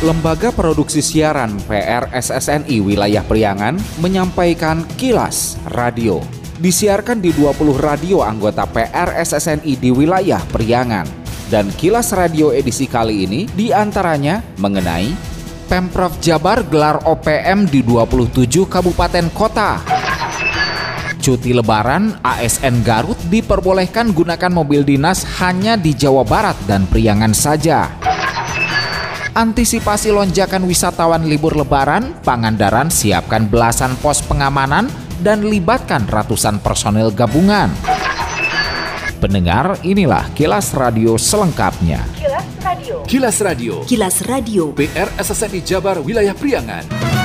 Lembaga Produksi Siaran PRSSNI Wilayah Priangan menyampaikan kilas radio. Disiarkan di 20 radio anggota PRSSNI di wilayah Priangan. Dan kilas radio edisi kali ini di antaranya mengenai Pemprov Jabar gelar OPM di 27 kabupaten kota. Cuti lebaran, ASN Garut diperbolehkan gunakan mobil dinas hanya di Jawa Barat dan Priangan saja. Antisipasi lonjakan wisatawan libur lebaran, Pangandaran siapkan belasan pos pengamanan dan libatkan ratusan personel gabungan. Pendengar, inilah kilas radio selengkapnya. Kilas Radio. Kilas Radio. Kilas Radio. PR SSNI Jabar Wilayah Priangan.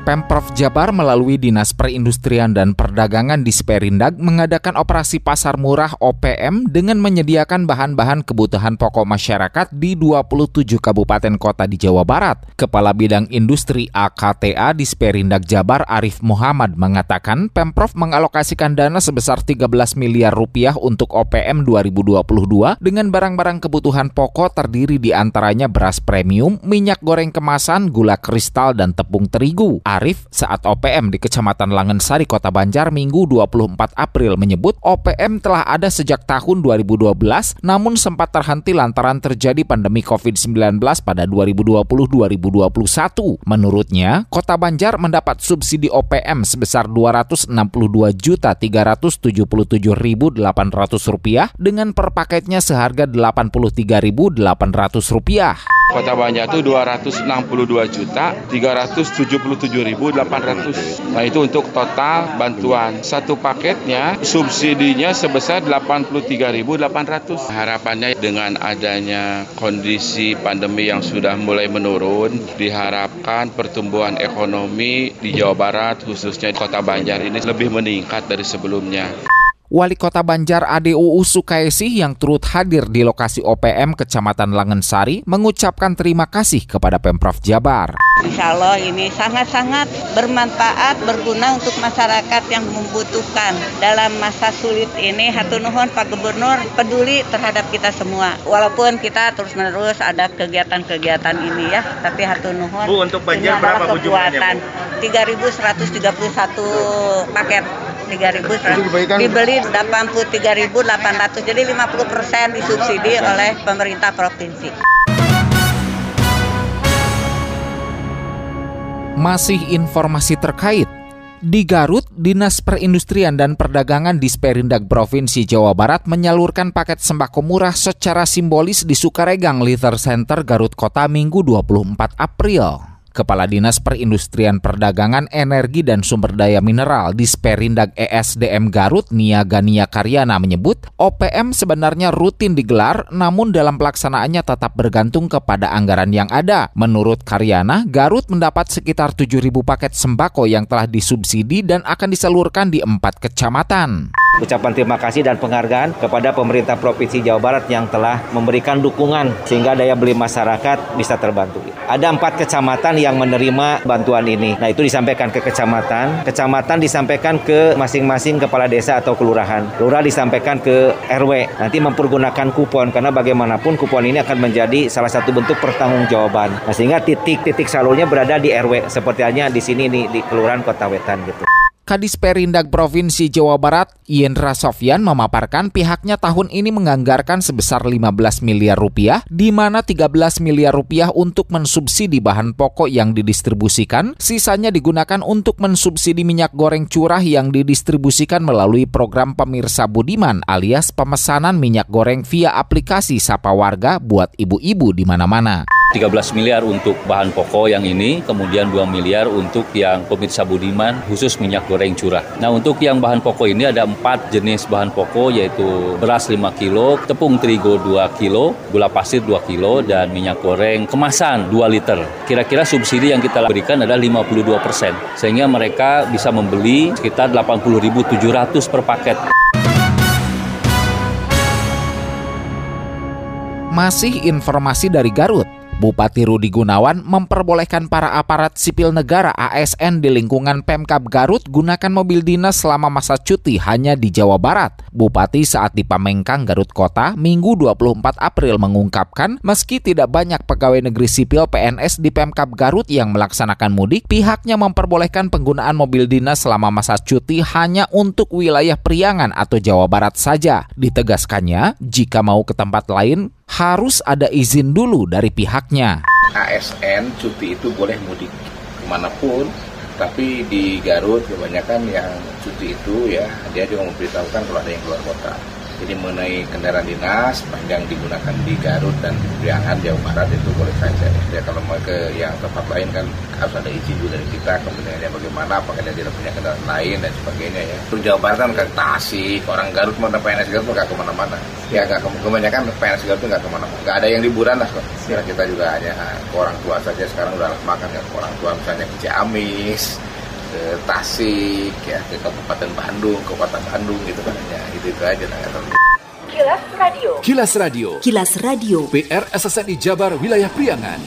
Pemprov Jabar melalui Dinas Perindustrian dan Perdagangan di Sperindag mengadakan operasi pasar murah OPM dengan menyediakan bahan-bahan kebutuhan pokok masyarakat di 27 kabupaten kota di Jawa Barat. Kepala Bidang Industri AKTA di Sperindag Jabar Arif Muhammad mengatakan Pemprov mengalokasikan dana sebesar 13 miliar rupiah untuk OPM 2022 dengan barang-barang kebutuhan pokok terdiri di antaranya beras premium, minyak goreng kemasan, gula kristal, dan tepung terigu. Arif saat OPM di Kecamatan Langensari, Kota Banjar Minggu 24 April menyebut OPM telah ada sejak tahun 2012 namun sempat terhenti lantaran terjadi pandemi COVID-19 pada 2020-2021. Menurutnya, Kota Banjar mendapat subsidi OPM sebesar 262 juta 377.800 rupiah dengan per paketnya seharga 83.800 rupiah. Kota Banjar itu 262 juta 377.800. Nah itu untuk total bantuan. Satu paketnya subsidinya sebesar 83.800. Harapannya dengan adanya kondisi pandemi yang sudah mulai menurun, diharapkan pertumbuhan ekonomi di Jawa Barat khususnya Kota Banjar ini lebih meningkat dari sebelumnya. Wali Kota Banjar ADUU Sukaisi yang turut hadir di lokasi OPM Kecamatan Langensari mengucapkan terima kasih kepada Pemprov Jabar. Insya Allah ini sangat-sangat bermanfaat, berguna untuk masyarakat yang membutuhkan. Dalam masa sulit ini, Hatunuhun Pak Gubernur peduli terhadap kita semua. Walaupun kita terus-menerus ada kegiatan-kegiatan ini ya, tapi Hatunuhun Bu, untuk Banjar berapa kekuatan. 3.131 paket 3.000 dibeli 83.800 jadi 50% disubsidi oleh pemerintah provinsi. Masih informasi terkait di Garut, Dinas Perindustrian dan Perdagangan di Sperindag Provinsi Jawa Barat menyalurkan paket sembako murah secara simbolis di Sukaregang Liter Center Garut Kota Minggu 24 April. Kepala Dinas Perindustrian Perdagangan Energi dan Sumber Daya Mineral di Sperindag ESDM Garut Nia Gania Karyana menyebut OPM sebenarnya rutin digelar namun dalam pelaksanaannya tetap bergantung kepada anggaran yang ada. Menurut Karyana, Garut mendapat sekitar 7.000 paket sembako yang telah disubsidi dan akan disalurkan di empat kecamatan. Ucapan terima kasih dan penghargaan kepada pemerintah Provinsi Jawa Barat yang telah memberikan dukungan sehingga daya beli masyarakat bisa terbantu. Ada empat kecamatan yang menerima bantuan ini. Nah itu disampaikan ke kecamatan, kecamatan disampaikan ke masing-masing kepala desa atau kelurahan, lurah disampaikan ke RW. Nanti mempergunakan kupon karena bagaimanapun kupon ini akan menjadi salah satu bentuk pertanggungjawaban. Nah sehingga titik-titik salurnya berada di RW seperti halnya di sini nih di kelurahan Kota Wetan gitu. Kadis Perindag Provinsi Jawa Barat, Yendra Sofyan memaparkan pihaknya tahun ini menganggarkan sebesar 15 miliar rupiah, di mana 13 miliar rupiah untuk mensubsidi bahan pokok yang didistribusikan, sisanya digunakan untuk mensubsidi minyak goreng curah yang didistribusikan melalui program Pemirsa Budiman alias pemesanan minyak goreng via aplikasi Sapa Warga buat ibu-ibu di mana-mana. 13 miliar untuk bahan pokok yang ini, kemudian 2 miliar untuk yang pemirsa budiman khusus minyak goreng curah. Nah untuk yang bahan pokok ini ada 4 jenis bahan pokok yaitu beras 5 kilo, tepung terigu 2 kilo, gula pasir 2 kilo, dan minyak goreng kemasan 2 liter. Kira-kira subsidi yang kita berikan adalah 52 persen, sehingga mereka bisa membeli sekitar 80.700 per paket. Masih informasi dari Garut. Bupati Rudi Gunawan memperbolehkan para aparat sipil negara ASN di lingkungan Pemkab Garut gunakan mobil dinas selama masa cuti hanya di Jawa Barat. Bupati saat di Pamengkang, Garut Kota, Minggu 24 April mengungkapkan meski tidak banyak pegawai negeri sipil PNS di Pemkab Garut yang melaksanakan mudik, pihaknya memperbolehkan penggunaan mobil dinas selama masa cuti hanya untuk wilayah Priangan atau Jawa Barat saja. Ditegaskannya, jika mau ke tempat lain, harus ada izin dulu dari pihaknya. ASN cuti itu boleh mudik ke mana pun, tapi di Garut kebanyakan yang cuti itu ya dia juga memberitahukan kalau ada yang keluar kota. Jadi mengenai kendaraan dinas panjang digunakan di Garut dan Priangan Jawa Barat itu boleh saja. Ya kalau mau ke yang tempat lain kan harus ada izin dulu dari kita, kemudian bagaimana, apakah dia tidak punya kendaraan lain dan sebagainya ya. Untuk Jawa Barat kan ke Tasik, orang Garut mana PNS Garut nggak ke mana-mana. Ya nggak kebanyakan PNS Garut nggak ke mana-mana. Nggak ada yang liburan lah kok. Ya, kita juga hanya ke orang tua saja sekarang udah makan kan ke orang tua misalnya ke Ciamis, ke Tasik, ya ke Kabupaten Bandung, ke Kota Bandung gitu kan ya itu itu aja lah. Kilas Radio. Kilas Radio. Kilas Radio. PR SSNI Jabar Wilayah Priangan.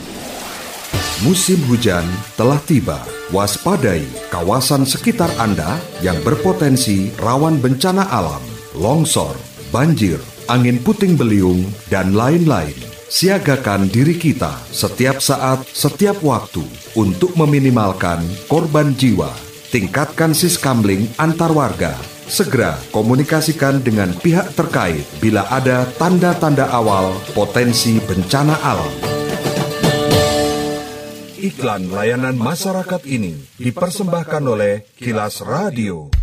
Musim hujan telah tiba. Waspadai kawasan sekitar Anda yang berpotensi rawan bencana alam, longsor, banjir, angin puting beliung, dan lain-lain. Siagakan diri kita setiap saat, setiap waktu untuk meminimalkan korban jiwa. Tingkatkan siskamling antar warga. Segera komunikasikan dengan pihak terkait bila ada tanda-tanda awal potensi bencana alam. Iklan layanan masyarakat ini dipersembahkan oleh Kilas Radio.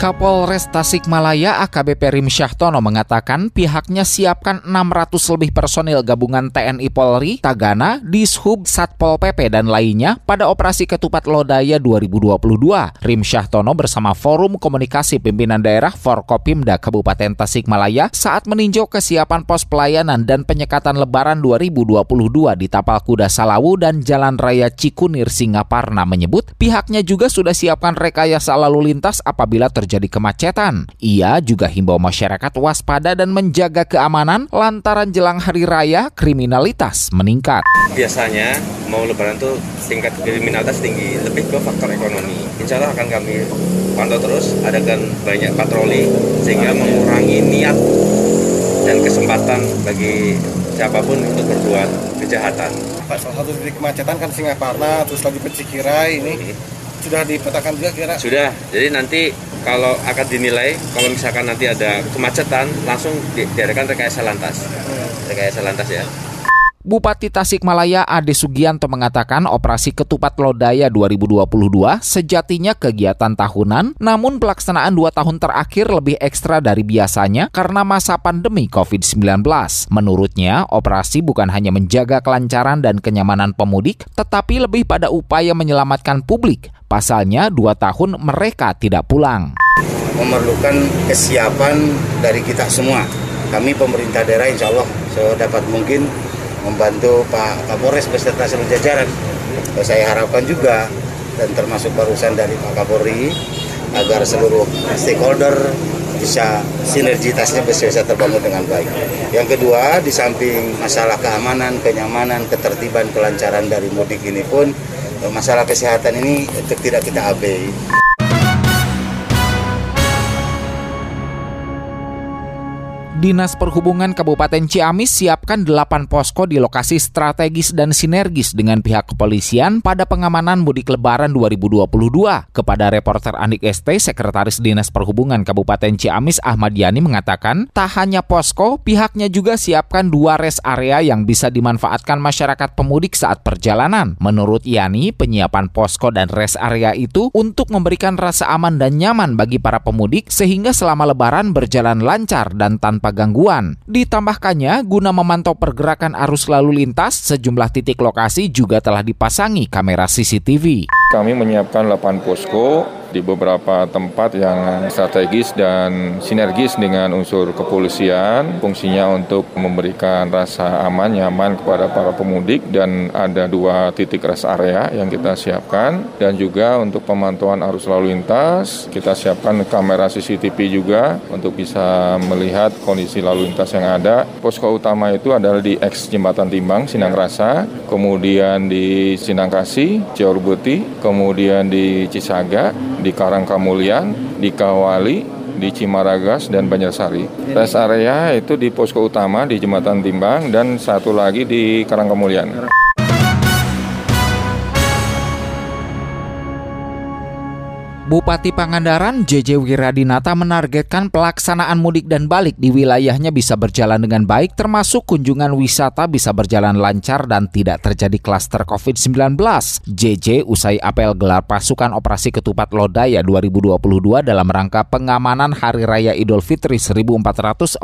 Kapolres Tasikmalaya AKBP Rim Syahtono mengatakan pihaknya siapkan 600 lebih personil gabungan TNI Polri, Tagana, Dishub, Satpol PP dan lainnya pada operasi Ketupat Lodaya 2022. Rim Syahtono bersama Forum Komunikasi Pimpinan Daerah Forkopimda Kabupaten Tasikmalaya saat meninjau kesiapan pos pelayanan dan penyekatan Lebaran 2022 di Tapal Kuda Salawu dan Jalan Raya Cikunir Singaparna menyebut pihaknya juga sudah siapkan rekayasa lalu lintas apabila terjadi terjadi kemacetan. Ia juga himbau masyarakat waspada dan menjaga keamanan lantaran jelang hari raya kriminalitas meningkat. Biasanya mau lebaran tuh tingkat kriminalitas tinggi, lebih ke faktor ekonomi. Insya Allah akan kami pantau terus, adakan banyak patroli sehingga mengurangi niat dan kesempatan bagi siapa pun untuk berbuat kejahatan. Salah satu titik kemacetan kan Singaparna, terus lagi Pecikirai ini sudah dipetakan juga kira? Sudah, jadi nanti kalau akan dinilai kalau misalkan nanti ada kemacetan langsung di, diadakan rekayasa lantas. Rekayasa lantas ya Bupati Tasikmalaya Ade Sugianto mengatakan operasi Ketupat Lodaya 2022 sejatinya kegiatan tahunan, namun pelaksanaan dua tahun terakhir lebih ekstra dari biasanya karena masa pandemi COVID-19. Menurutnya, operasi bukan hanya menjaga kelancaran dan kenyamanan pemudik, tetapi lebih pada upaya menyelamatkan publik. Pasalnya, dua tahun mereka tidak pulang. Memerlukan kesiapan dari kita semua. Kami pemerintah daerah insya Allah sedapat mungkin membantu Pak Kapolres beserta seluruh jajaran. Saya harapkan juga dan termasuk barusan dari Pak Kapolri agar seluruh stakeholder bisa sinergitasnya bisa, terbangun dengan baik. Yang kedua, di samping masalah keamanan, kenyamanan, ketertiban, kelancaran dari mudik ini pun masalah kesehatan ini tidak kita abai. Dinas Perhubungan Kabupaten Ciamis siapkan 8 posko di lokasi strategis dan sinergis dengan pihak kepolisian pada pengamanan mudik lebaran 2022. Kepada reporter Andik ST, Sekretaris Dinas Perhubungan Kabupaten Ciamis Ahmad Yani mengatakan, tak hanya posko, pihaknya juga siapkan dua rest area yang bisa dimanfaatkan masyarakat pemudik saat perjalanan. Menurut Yani, penyiapan posko dan rest area itu untuk memberikan rasa aman dan nyaman bagi para pemudik sehingga selama lebaran berjalan lancar dan tanpa gangguan. Ditambahkannya, guna memantau pergerakan arus lalu lintas, sejumlah titik lokasi juga telah dipasangi kamera CCTV. Kami menyiapkan 8 posko di beberapa tempat yang strategis dan sinergis dengan unsur kepolisian. Fungsinya untuk memberikan rasa aman, nyaman kepada para pemudik dan ada dua titik rest area yang kita siapkan. Dan juga untuk pemantauan arus lalu lintas, kita siapkan kamera CCTV juga untuk bisa melihat kondisi lalu lintas yang ada. Posko utama itu adalah di X Jembatan Timbang, Sinang Rasa, kemudian di Sinangkasi, Ciaur Buti, kemudian di Cisaga, di Karangkamulian, di Kawali, di Cimaragas dan Banjarsari. Rest area itu di posko utama di Jembatan Timbang dan satu lagi di Karangkamulian. Bupati Pangandaran JJ Wiradinata menargetkan pelaksanaan mudik dan balik di wilayahnya bisa berjalan dengan baik termasuk kunjungan wisata bisa berjalan lancar dan tidak terjadi klaster COVID-19. JJ usai apel gelar pasukan operasi ketupat Lodaya 2022 dalam rangka pengamanan Hari Raya Idul Fitri 1443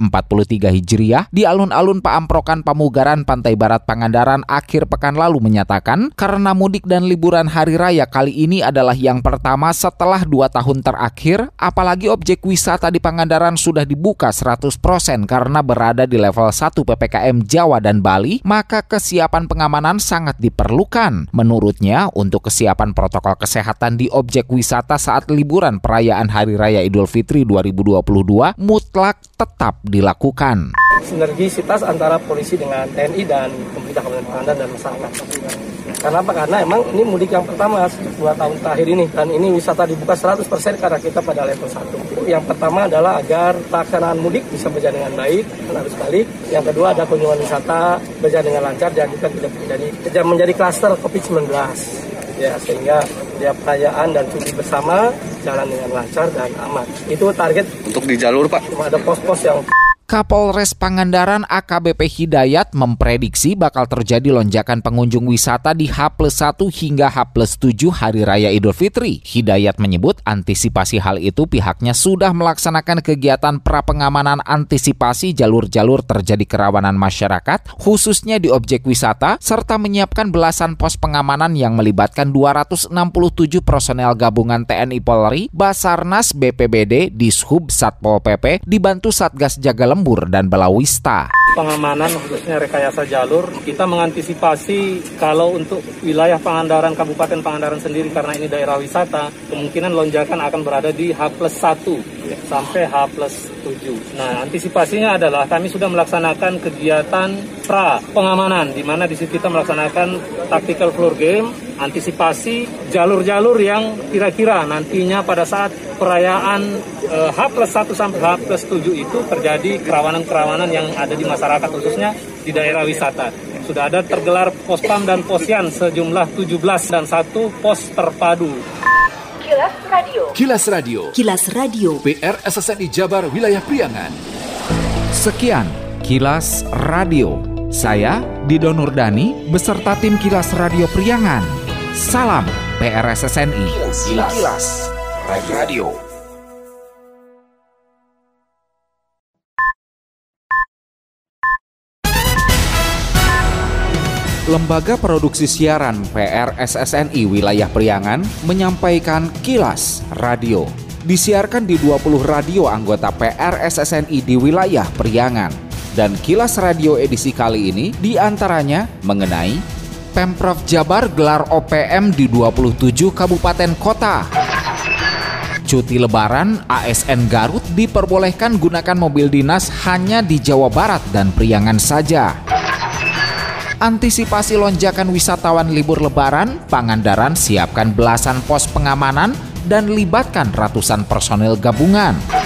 Hijriah di alun-alun Paamprokan Pamugaran Pantai Barat Pangandaran akhir pekan lalu menyatakan karena mudik dan liburan Hari Raya kali ini adalah yang pertama setelah setelah dua tahun terakhir, apalagi objek wisata di Pangandaran sudah dibuka 100% karena berada di level 1 PPKM Jawa dan Bali, maka kesiapan pengamanan sangat diperlukan. Menurutnya, untuk kesiapan protokol kesehatan di objek wisata saat liburan perayaan Hari Raya Idul Fitri 2022 mutlak tetap dilakukan. Sinergisitas antara polisi dengan TNI dan pemerintah Kabupaten Pangandaran dan masyarakat. Karena apa? Karena emang ini mudik yang pertama dua tahun terakhir ini dan ini wisata dibuka 100% karena kita pada level 1. Yang pertama adalah agar pelaksanaan mudik bisa berjalan dengan baik dan harus balik. Yang kedua ada kunjungan wisata berjalan dengan lancar dan juga tidak menjadi tidak menjadi klaster COVID-19 ya sehingga dia perayaan dan cuti bersama jalan dengan lancar dan aman. Itu target untuk di jalur Pak. Cuma ada pos-pos yang Kapolres Pangandaran AKBP Hidayat memprediksi bakal terjadi lonjakan pengunjung wisata di H plus 1 hingga H plus 7 Hari Raya Idul Fitri. Hidayat menyebut antisipasi hal itu pihaknya sudah melaksanakan kegiatan pra-pengamanan antisipasi jalur-jalur terjadi kerawanan masyarakat, khususnya di objek wisata, serta menyiapkan belasan pos pengamanan yang melibatkan 267 personel gabungan TNI Polri, Basarnas BPBD, Dishub Satpol PP, dibantu Satgas Jaga Lembur dan Belawista. Pengamanan khususnya rekayasa jalur, kita mengantisipasi kalau untuk wilayah Pangandaran, Kabupaten Pangandaran sendiri karena ini daerah wisata, kemungkinan lonjakan akan berada di H plus 1 sampai H plus 7. Nah, antisipasinya adalah kami sudah melaksanakan kegiatan pra pengamanan, di mana di situ kita melaksanakan tactical floor game, antisipasi jalur-jalur yang kira-kira nantinya pada saat perayaan eh, H plus 1 sampai H plus 7 itu terjadi kerawanan-kerawanan yang ada di masyarakat khususnya di daerah wisata. Sudah ada tergelar pospam dan posyan sejumlah 17 dan satu pos terpadu. Kilas Radio. Kilas Radio. Kilas Radio. PR SSNI Jabar Wilayah Priangan. Sekian Kilas Radio. Saya Dido Nurdani beserta tim Kilas Radio Priangan. Salam PRSSNI. Kilas, Kilas. Kilas. Radio. Lembaga Produksi Siaran PRSSNI Wilayah Priangan menyampaikan Kilas Radio. Disiarkan di 20 radio anggota PRSSNI di wilayah Priangan. Dan Kilas Radio edisi kali ini di antaranya mengenai Pemprov Jabar gelar OPM di 27 kabupaten kota. Cuti lebaran, ASN Garut diperbolehkan gunakan mobil dinas hanya di Jawa Barat dan Priangan saja. Antisipasi lonjakan wisatawan libur lebaran, Pangandaran siapkan belasan pos pengamanan dan libatkan ratusan personel gabungan.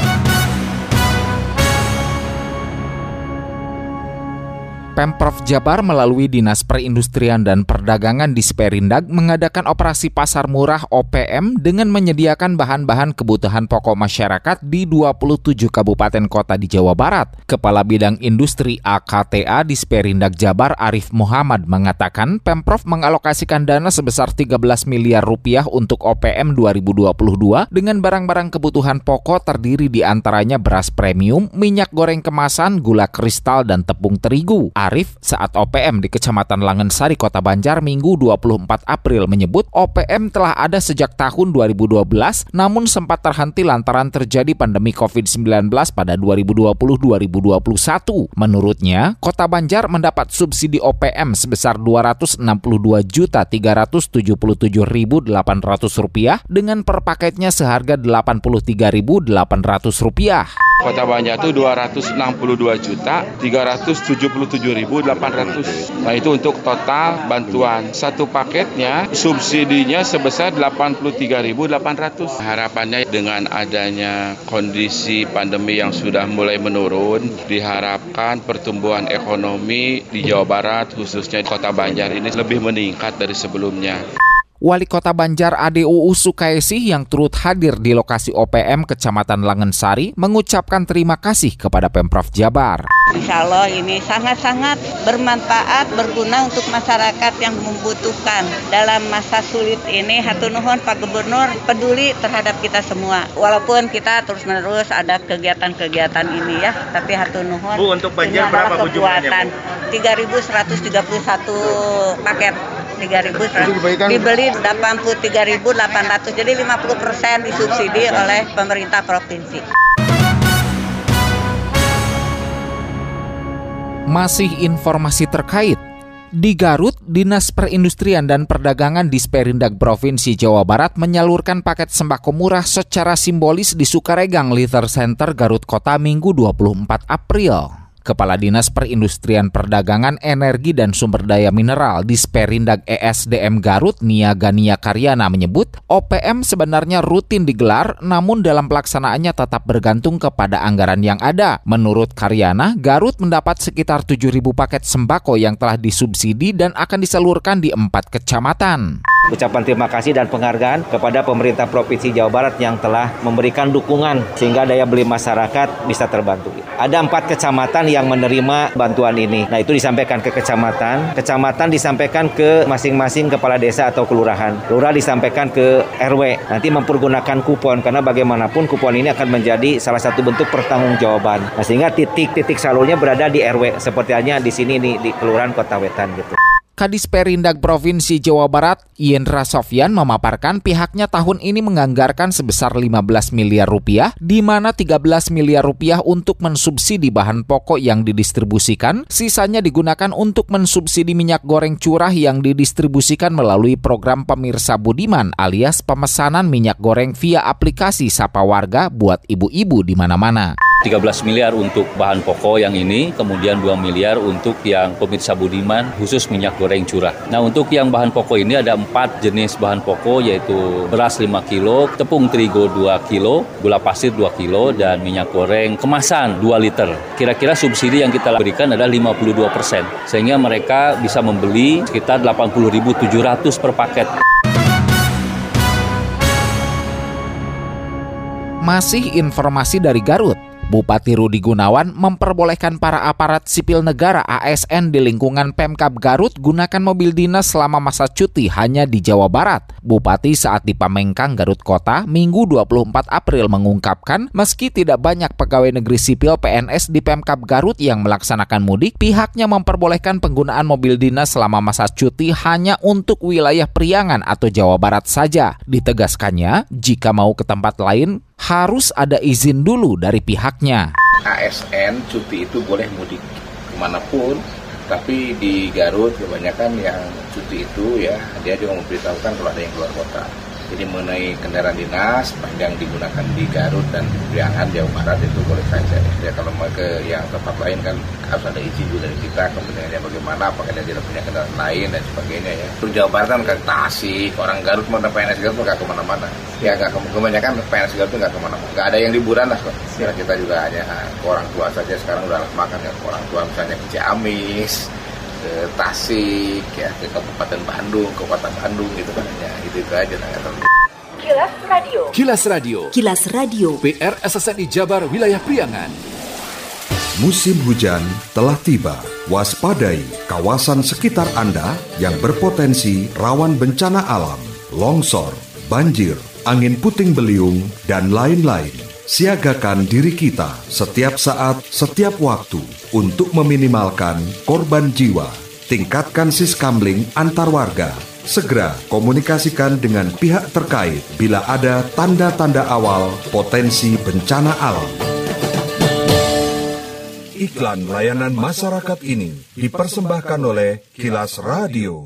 Pemprov Jabar melalui Dinas Perindustrian dan Perdagangan di Sperindag mengadakan operasi pasar murah OPM dengan menyediakan bahan-bahan kebutuhan pokok masyarakat di 27 kabupaten kota di Jawa Barat. Kepala Bidang Industri AKTA di Sperindag Jabar Arif Muhammad mengatakan Pemprov mengalokasikan dana sebesar 13 miliar rupiah untuk OPM 2022 dengan barang-barang kebutuhan pokok terdiri di antaranya beras premium, minyak goreng kemasan, gula kristal, dan tepung terigu. Arif saat OPM di Kecamatan Langensari, Kota Banjar Minggu 24 April menyebut OPM telah ada sejak tahun 2012 namun sempat terhenti lantaran terjadi pandemi COVID-19 pada 2020-2021. Menurutnya, Kota Banjar mendapat subsidi OPM sebesar Rp262.377.800 dengan per paketnya seharga Rp83.800. Kota Banjar itu 262 juta 377 800. Nah itu untuk total bantuan. Satu paketnya subsidinya sebesar 83 800. Harapannya dengan adanya kondisi pandemi yang sudah mulai menurun, diharapkan pertumbuhan ekonomi di Jawa Barat khususnya di Kota Banjar ini lebih meningkat dari sebelumnya. Wali Kota Banjar ADUU Sukaisi yang turut hadir di lokasi OPM Kecamatan Langensari mengucapkan terima kasih kepada Pemprov Jabar. Insya Allah ini sangat-sangat bermanfaat, berguna untuk masyarakat yang membutuhkan. Dalam masa sulit ini, Hatunuhon Pak Gubernur peduli terhadap kita semua. Walaupun kita terus-menerus ada kegiatan-kegiatan ini ya, tapi Hatunuhon Bu, untuk Banjar berapa kekuatan. 3.131 paket 3.000 dibeli 83.800 jadi 50 persen disubsidi oleh pemerintah provinsi. Masih informasi terkait di Garut, Dinas Perindustrian dan Perdagangan di Sperindag Provinsi Jawa Barat menyalurkan paket sembako murah secara simbolis di Sukaregang Liter Center Garut Kota Minggu 24 April. Kepala Dinas Perindustrian Perdagangan Energi dan Sumber Daya Mineral di Sperindag ESDM Garut Nia Gania Karyana menyebut OPM sebenarnya rutin digelar namun dalam pelaksanaannya tetap bergantung kepada anggaran yang ada. Menurut Karyana, Garut mendapat sekitar 7.000 paket sembako yang telah disubsidi dan akan disalurkan di empat kecamatan. Ucapan terima kasih dan penghargaan kepada pemerintah Provinsi Jawa Barat yang telah memberikan dukungan sehingga daya beli masyarakat bisa terbantu. Ada empat kecamatan yang menerima bantuan ini. Nah itu disampaikan ke kecamatan, kecamatan disampaikan ke masing-masing kepala desa atau kelurahan, lurah disampaikan ke RW. Nanti mempergunakan kupon karena bagaimanapun kupon ini akan menjadi salah satu bentuk pertanggungjawaban. Nah sehingga titik-titik salurnya berada di RW seperti halnya di sini nih di kelurahan Kota Wetan gitu. Kadis Perindag Provinsi Jawa Barat, Yendra Sofyan memaparkan pihaknya tahun ini menganggarkan sebesar 15 miliar rupiah, di mana 13 miliar rupiah untuk mensubsidi bahan pokok yang didistribusikan, sisanya digunakan untuk mensubsidi minyak goreng curah yang didistribusikan melalui program Pemirsa Budiman alias pemesanan minyak goreng via aplikasi Sapa Warga buat ibu-ibu di mana-mana. 13 miliar untuk bahan pokok yang ini, kemudian 2 miliar untuk yang pemirsa budiman khusus minyak goreng curah. Nah untuk yang bahan pokok ini ada 4 jenis bahan pokok yaitu beras 5 kilo, tepung terigu 2 kilo, gula pasir 2 kilo, dan minyak goreng kemasan 2 liter. Kira-kira subsidi yang kita berikan adalah 52 persen, sehingga mereka bisa membeli sekitar 80.700 per paket. Masih informasi dari Garut. Bupati Rudi Gunawan memperbolehkan para aparat sipil negara ASN di lingkungan Pemkab Garut gunakan mobil dinas selama masa cuti hanya di Jawa Barat. Bupati saat di Pamengkang, Garut Kota, Minggu 24 April mengungkapkan meski tidak banyak pegawai negeri sipil PNS di Pemkab Garut yang melaksanakan mudik, pihaknya memperbolehkan penggunaan mobil dinas selama masa cuti hanya untuk wilayah Priangan atau Jawa Barat saja. Ditegaskannya, jika mau ke tempat lain, harus ada izin dulu dari pihaknya. ASN cuti itu boleh mudik ke mana pun, tapi di Garut kebanyakan yang cuti itu ya dia juga memberitahukan kalau ada yang keluar kota. Jadi mengenai kendaraan dinas yang digunakan di Garut dan Priangan Jawa Barat itu boleh saja. Ya kalau mau ke yang tempat lain kan harus ada izin dulu dari kita kemudiannya bagaimana apakah dia tidak punya kendaraan lain dan sebagainya ya. Untuk Jawa Barat kan ke Tasik, orang Garut mau PNS Garut nggak ke mana-mana. Ya nggak kebanyakan PNS Garut nggak ke mana-mana. Nggak ada yang liburan lah kok. Ya, kita juga hanya ke orang tua saja sekarang udah makan ya ke orang tua misalnya ke Ciamis, ke Tasik, ya ke Kabupaten Bandung, ke Kota Bandung gitu kan ya itu itu aja nggak terlalu. Kilas Radio. Kilas Radio. Kilas Radio. PR SSNI Jabar Wilayah Priangan. Musim hujan telah tiba. Waspadai kawasan sekitar Anda yang berpotensi rawan bencana alam, longsor, banjir, angin puting beliung, dan lain-lain. Siagakan diri kita setiap saat, setiap waktu untuk meminimalkan korban jiwa. Tingkatkan siskamling antar warga Segera komunikasikan dengan pihak terkait bila ada tanda-tanda awal potensi bencana alam. Iklan layanan masyarakat ini dipersembahkan oleh Kilas Radio.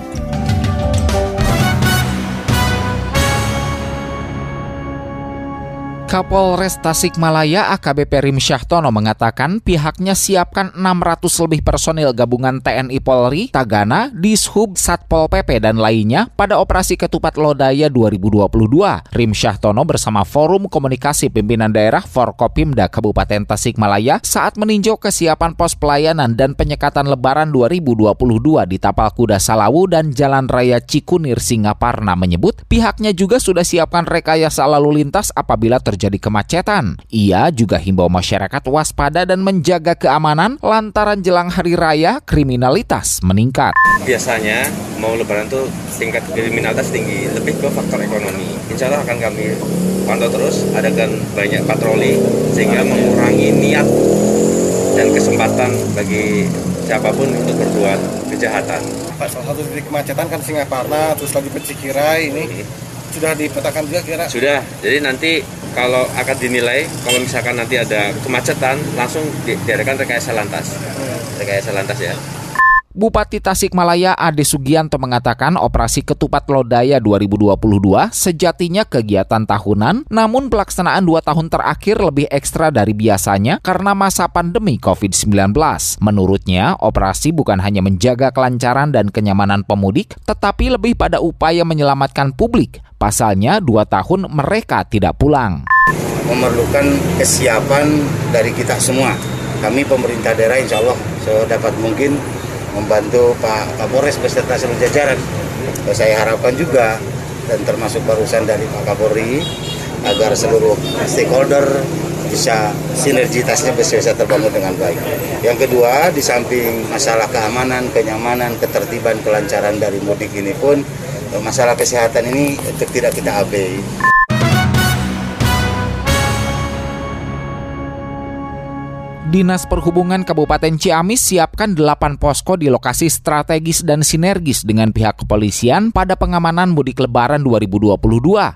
Kapolres Tasikmalaya AKBP Rim Syahtono mengatakan pihaknya siapkan 600 lebih personil gabungan TNI Polri, Tagana, Dishub, Satpol PP dan lainnya pada operasi Ketupat Lodaya 2022. Rim Syahtono bersama Forum Komunikasi Pimpinan Daerah Forkopimda Kabupaten Tasikmalaya saat meninjau kesiapan pos pelayanan dan penyekatan Lebaran 2022 di Tapal Kuda Salawu dan Jalan Raya Cikunir Singaparna menyebut pihaknya juga sudah siapkan rekayasa lalu lintas apabila terjadi terjadi kemacetan. Ia juga himbau masyarakat waspada dan menjaga keamanan lantaran jelang hari raya kriminalitas meningkat. Biasanya mau lebaran tuh tingkat kriminalitas tinggi, lebih ke faktor ekonomi. Insya Allah akan kami pantau terus, adakan banyak patroli sehingga mengurangi niat dan kesempatan bagi siapa pun untuk berbuat kejahatan. Salah satu titik kemacetan kan Singaparna, terus lagi ke Cikirai ini sudah dipetakan juga kira? Sudah. Jadi nanti kalau akan dinilai kalau misalkan nanti ada kemacetan langsung di, diadakan rekayasa lantas. Rekayasa lantas ya. Bupati Tasikmalaya Ade Sugianto mengatakan operasi Ketupat Lodaya 2022 sejatinya kegiatan tahunan, namun pelaksanaan dua tahun terakhir lebih ekstra dari biasanya karena masa pandemi COVID-19. Menurutnya, operasi bukan hanya menjaga kelancaran dan kenyamanan pemudik, tetapi lebih pada upaya menyelamatkan publik. Pasalnya, dua tahun mereka tidak pulang. Memerlukan kesiapan dari kita semua. Kami pemerintah daerah insya Allah sedapat mungkin membantu Pak Kapolres beserta seluruh jajaran. Saya harapkan juga dan termasuk barusan dari Pak Kapolri agar seluruh stakeholder bisa sinergitasnya bisa, terbangun dengan baik. Yang kedua, di samping masalah keamanan, kenyamanan, ketertiban, kelancaran dari mudik ini pun masalah kesehatan ini tidak kita abaikan. Dinas Perhubungan Kabupaten Ciamis siapkan 8 posko di lokasi strategis dan sinergis dengan pihak kepolisian pada pengamanan mudik lebaran 2022.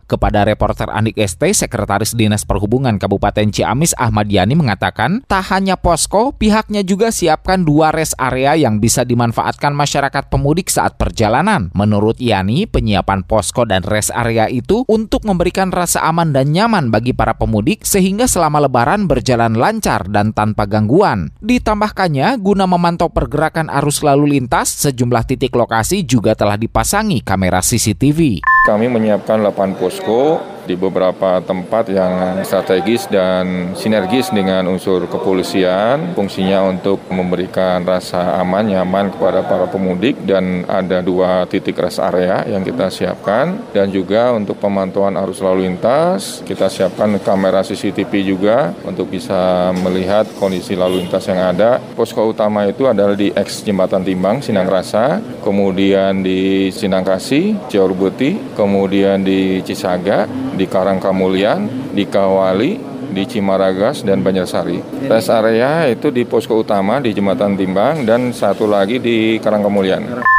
Kepada reporter Andik ST, Sekretaris Dinas Perhubungan Kabupaten Ciamis Ahmad Yani mengatakan, tak hanya posko, pihaknya juga siapkan dua rest area yang bisa dimanfaatkan masyarakat pemudik saat perjalanan. Menurut Yani, penyiapan posko dan rest area itu untuk memberikan rasa aman dan nyaman bagi para pemudik sehingga selama lebaran berjalan lancar dan tanpa gangguan. Ditambahkannya, guna memantau pergerakan arus lalu lintas, sejumlah titik lokasi juga telah dipasangi kamera CCTV. Kami menyiapkan 8 posko di beberapa tempat yang strategis dan sinergis dengan unsur kepolisian. Fungsinya untuk memberikan rasa aman, nyaman kepada para pemudik dan ada dua titik rest area yang kita siapkan. Dan juga untuk pemantauan arus lalu lintas, kita siapkan kamera CCTV juga untuk bisa melihat kondisi lalu lintas yang ada. Posko utama itu adalah di X Jembatan Timbang, Sinang Rasa, kemudian di Sinangkasi, Ciaur kemudian di Cisaga, di Karangkamulian, di Kawali, di Cimaragas dan Banjarsari. Rest area itu di posko utama di Jembatan Timbang dan satu lagi di Karangkamulian.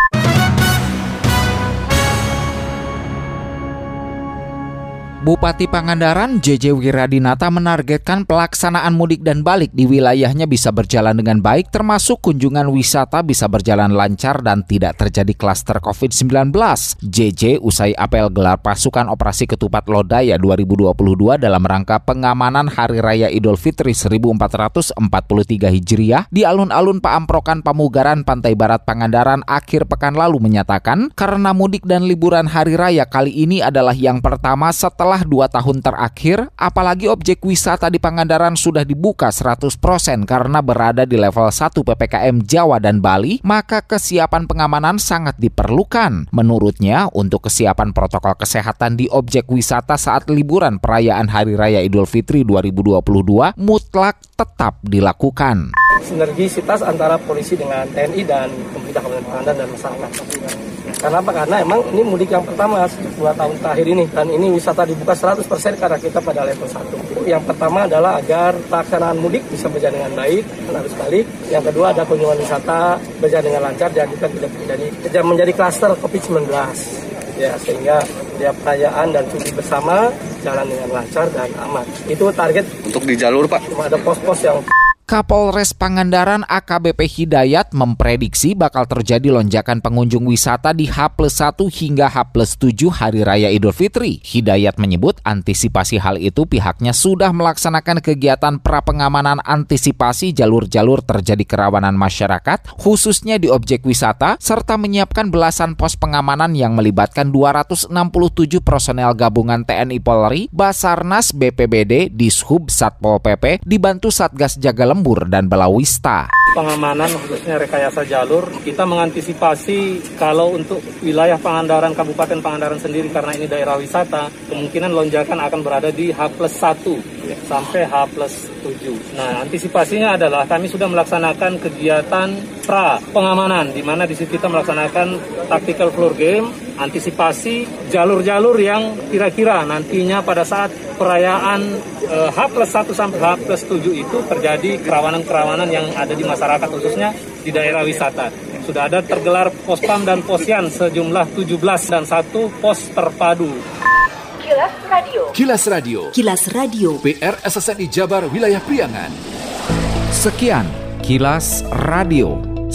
Bupati Pangandaran JJ Wiradinata menargetkan pelaksanaan mudik dan balik di wilayahnya bisa berjalan dengan baik termasuk kunjungan wisata bisa berjalan lancar dan tidak terjadi klaster COVID-19. JJ usai apel gelar pasukan operasi ketupat Lodaya 2022 dalam rangka pengamanan Hari Raya Idul Fitri 1443 Hijriah di alun-alun Paamprokan Pamugaran Pantai Barat Pangandaran akhir pekan lalu menyatakan karena mudik dan liburan Hari Raya kali ini adalah yang pertama setelah setelah dua tahun terakhir, apalagi objek wisata di Pangandaran sudah dibuka 100% karena berada di level 1 PPKM Jawa dan Bali, maka kesiapan pengamanan sangat diperlukan. Menurutnya, untuk kesiapan protokol kesehatan di objek wisata saat liburan perayaan Hari Raya Idul Fitri 2022 mutlak tetap dilakukan. Sinergisitas antara polisi dengan TNI dan pemerintah Kabupaten Pangandaran dan masyarakat. Karena apa? Karena emang ini mudik yang pertama dua tahun terakhir ini dan ini wisata dibuka 100% karena kita pada level 1. Yang pertama adalah agar pelaksanaan mudik bisa berjalan dengan baik dan harus balik. Yang kedua ada kunjungan wisata berjalan dengan lancar dan juga tidak menjadi tidak menjadi klaster COVID-19 ya sehingga dia perayaan dan cuti bersama jalan dengan lancar dan aman. Itu target untuk di jalur Pak. Cuma ada pos-pos yang Kapolres Pangandaran AKBP Hidayat memprediksi bakal terjadi lonjakan pengunjung wisata di H plus 1 hingga H plus 7 Hari Raya Idul Fitri. Hidayat menyebut antisipasi hal itu pihaknya sudah melaksanakan kegiatan pra-pengamanan antisipasi jalur-jalur terjadi kerawanan masyarakat, khususnya di objek wisata, serta menyiapkan belasan pos pengamanan yang melibatkan 267 personel gabungan TNI Polri, Basarnas BPBD, Dishub Satpol PP, dibantu Satgas Jaga Lembur dan Belawista. Pengamanan khususnya rekayasa jalur, kita mengantisipasi kalau untuk wilayah Pangandaran, Kabupaten Pangandaran sendiri karena ini daerah wisata, kemungkinan lonjakan akan berada di H plus 1 sampai H plus 7. Nah, antisipasinya adalah kami sudah melaksanakan kegiatan pra pengamanan, di mana di situ kita melaksanakan tactical floor game, antisipasi jalur-jalur yang kira-kira nantinya pada saat perayaan eh, H plus 1 sampai H plus 7 itu terjadi kerawanan-kerawanan yang ada di masyarakat khususnya di daerah wisata. Sudah ada tergelar pospam dan posyan sejumlah 17 dan satu pos terpadu. Kilas Radio. Kilas Radio. Kilas Radio. PR SSNI Jabar Wilayah Priangan. Sekian Kilas Radio.